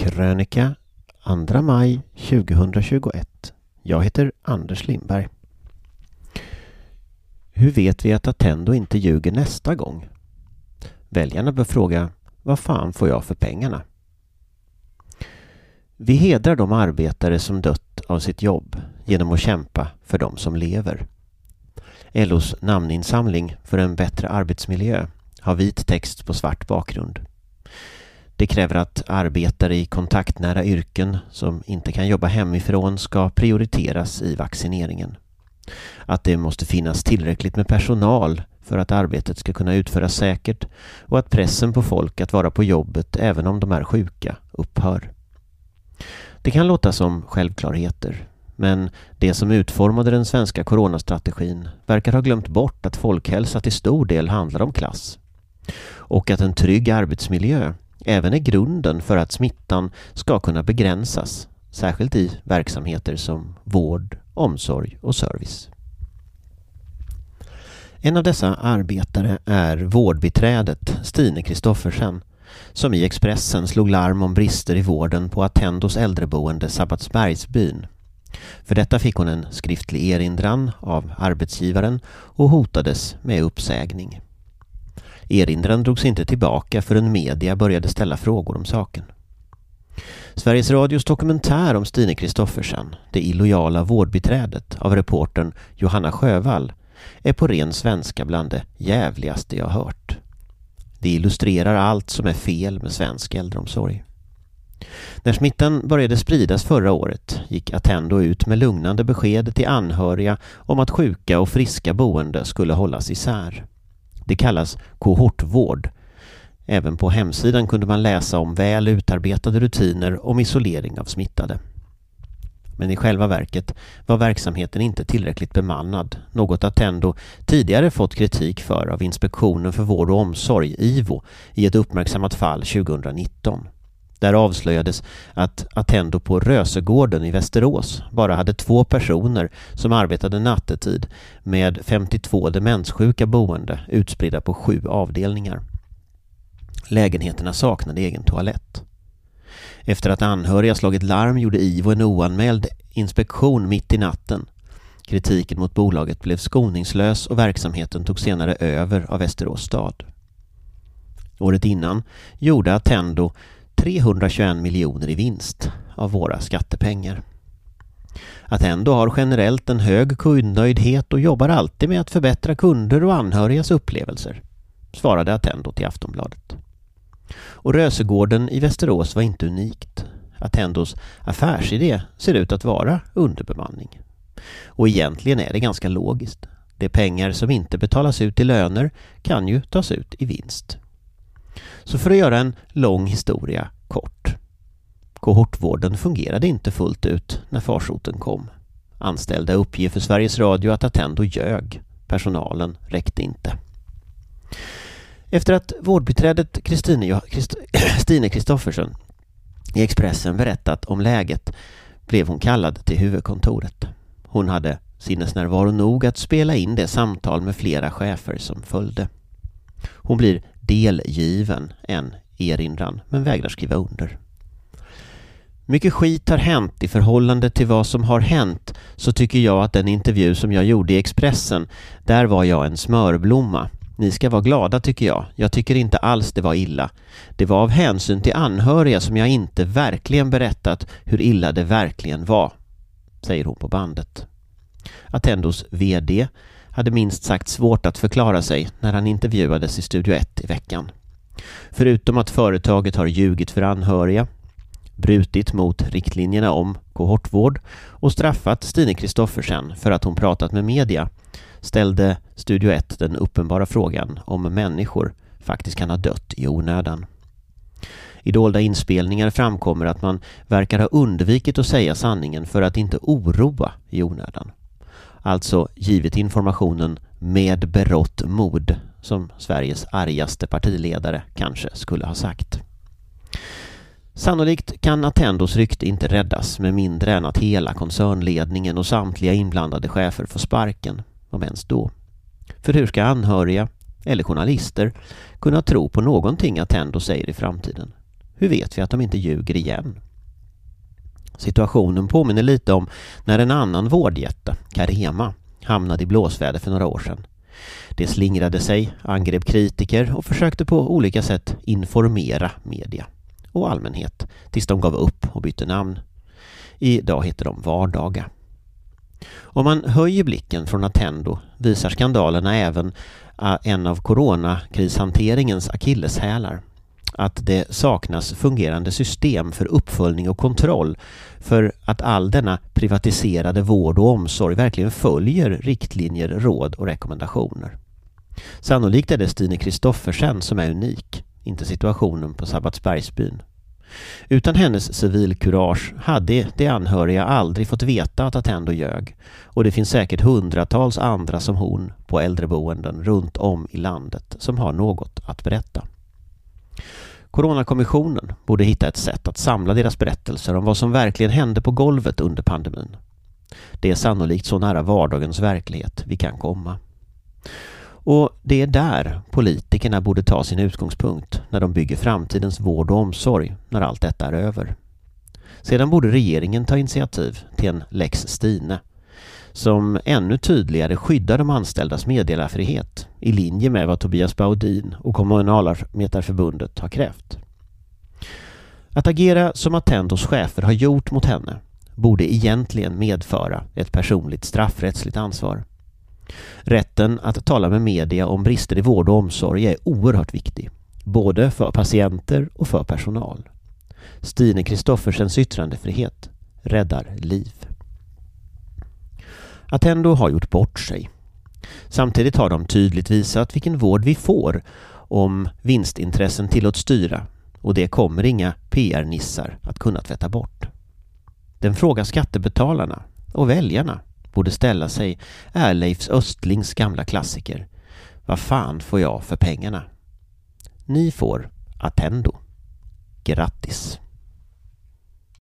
Krönika 2 maj 2021. Jag heter Anders Lindberg. Hur vet vi att Attendo inte ljuger nästa gång? Väljarna bör fråga vad fan får jag för pengarna? Vi hedrar de arbetare som dött av sitt jobb genom att kämpa för de som lever. LOs namninsamling för en bättre arbetsmiljö har vit text på svart bakgrund. Det kräver att arbetare i kontaktnära yrken som inte kan jobba hemifrån ska prioriteras i vaccineringen. Att det måste finnas tillräckligt med personal för att arbetet ska kunna utföras säkert och att pressen på folk att vara på jobbet även om de är sjuka upphör. Det kan låta som självklarheter, men det som utformade den svenska coronastrategin verkar ha glömt bort att folkhälsa till stor del handlar om klass. Och att en trygg arbetsmiljö även är grunden för att smittan ska kunna begränsas, särskilt i verksamheter som vård, omsorg och service. En av dessa arbetare är vårdbiträdet Stine Kristoffersen som i Expressen slog larm om brister i vården på Attendos äldreboende Sabbatsbergsbyn. För detta fick hon en skriftlig erinran av arbetsgivaren och hotades med uppsägning. Erinran drogs inte tillbaka förrän media började ställa frågor om saken. Sveriges Radios dokumentär om Stine Kristoffersen, Det illojala vårdbiträdet av reportern Johanna Sjövall, är på ren svenska bland det jävligaste jag hört. Det illustrerar allt som är fel med svensk äldreomsorg. När smittan började spridas förra året gick Attendo ut med lugnande besked till anhöriga om att sjuka och friska boende skulle hållas isär. Det kallas kohortvård. Även på hemsidan kunde man läsa om väl utarbetade rutiner om isolering av smittade. Men i själva verket var verksamheten inte tillräckligt bemannad, något Attendo tidigare fått kritik för av Inspektionen för vård och omsorg, IVO, i ett uppmärksammat fall 2019. Där avslöjades att Attendo på Rösegården i Västerås bara hade två personer som arbetade nattetid med 52 demenssjuka boende utspridda på sju avdelningar. Lägenheterna saknade egen toalett. Efter att anhöriga slagit larm gjorde IVO en oanmäld inspektion mitt i natten. Kritiken mot bolaget blev skoningslös och verksamheten tog senare över av Västerås stad. Året innan gjorde Attendo 321 miljoner i vinst av våra skattepengar. Attendo har generellt en hög kundnöjdhet och jobbar alltid med att förbättra kunder och anhörigas upplevelser, svarade Attendo till Aftonbladet. Och Rösegården i Västerås var inte unikt. Attendos affärsidé ser ut att vara underbemanning. Och egentligen är det ganska logiskt. De pengar som inte betalas ut i löner kan ju tas ut i vinst. Så för att göra en lång historia kort. Kohortvården fungerade inte fullt ut när farsoten kom. Anställda uppger för Sveriges Radio att Attendo ljög. Personalen räckte inte. Efter att vårdbiträdet Kristine Kristoffersen i Expressen berättat om läget blev hon kallad till huvudkontoret. Hon hade sinnesnärvaro nog att spela in det samtal med flera chefer som följde. Hon blir delgiven en erinran men vägrar skriva under. Mycket skit har hänt i förhållande till vad som har hänt så tycker jag att den intervju som jag gjorde i Expressen, där var jag en smörblomma. Ni ska vara glada tycker jag. Jag tycker inte alls det var illa. Det var av hänsyn till anhöriga som jag inte verkligen berättat hur illa det verkligen var, säger hon på bandet. Attendos VD hade minst sagt svårt att förklara sig när han intervjuades i Studio 1 i veckan. Förutom att företaget har ljugit för anhöriga, brutit mot riktlinjerna om kohortvård och straffat Stine Kristoffersen för att hon pratat med media ställde Studio 1 den uppenbara frågan om människor faktiskt kan ha dött i onödan. I dolda inspelningar framkommer att man verkar ha undvikit att säga sanningen för att inte oroa i onödan. Alltså givit informationen med berått mod, som Sveriges argaste partiledare kanske skulle ha sagt. Sannolikt kan Attendos rykte inte räddas med mindre än att hela koncernledningen och samtliga inblandade chefer får sparken, om ens då. För hur ska anhöriga, eller journalister, kunna tro på någonting Attendo säger i framtiden? Hur vet vi att de inte ljuger igen? Situationen påminner lite om när en annan vårdjätte, Carema, hamnade i blåsväder för några år sedan. Det slingrade sig, angrep kritiker och försökte på olika sätt informera media och allmänhet tills de gav upp och bytte namn. Idag heter de Vardaga. Om man höjer blicken från Attendo visar skandalerna även äh, en av coronakrishanteringens akilleshälar. Att det saknas fungerande system för uppföljning och kontroll för att all denna privatiserade vård och omsorg verkligen följer riktlinjer, råd och rekommendationer. Sannolikt är det Stine Kristoffersen som är unik, inte situationen på Sabbatsbergsbyn. Utan hennes civilkurage hade de anhöriga aldrig fått veta att Attendo ljög och det finns säkert hundratals andra som hon på äldreboenden runt om i landet som har något att berätta. Coronakommissionen borde hitta ett sätt att samla deras berättelser om vad som verkligen hände på golvet under pandemin. Det är sannolikt så nära vardagens verklighet vi kan komma. Och det är där politikerna borde ta sin utgångspunkt när de bygger framtidens vård och omsorg när allt detta är över. Sedan borde regeringen ta initiativ till en lex Stine som ännu tydligare skyddar de anställdas meddelarfrihet i linje med vad Tobias Baudin och Kommunalarbetarförbundet har krävt. Att agera som Attendos chefer har gjort mot henne borde egentligen medföra ett personligt straffrättsligt ansvar. Rätten att tala med media om brister i vård och omsorg är oerhört viktig, både för patienter och för personal. Stine Kristoffersens yttrandefrihet räddar liv. Attendo har gjort bort sig. Samtidigt har de tydligt visat vilken vård vi får om vinstintressen tillåts styra och det kommer inga PR-nissar att kunna tvätta bort. Den fråga skattebetalarna och väljarna borde ställa sig är Leifs Östlings gamla klassiker. Vad fan får jag för pengarna? Ni får Attendo. Grattis!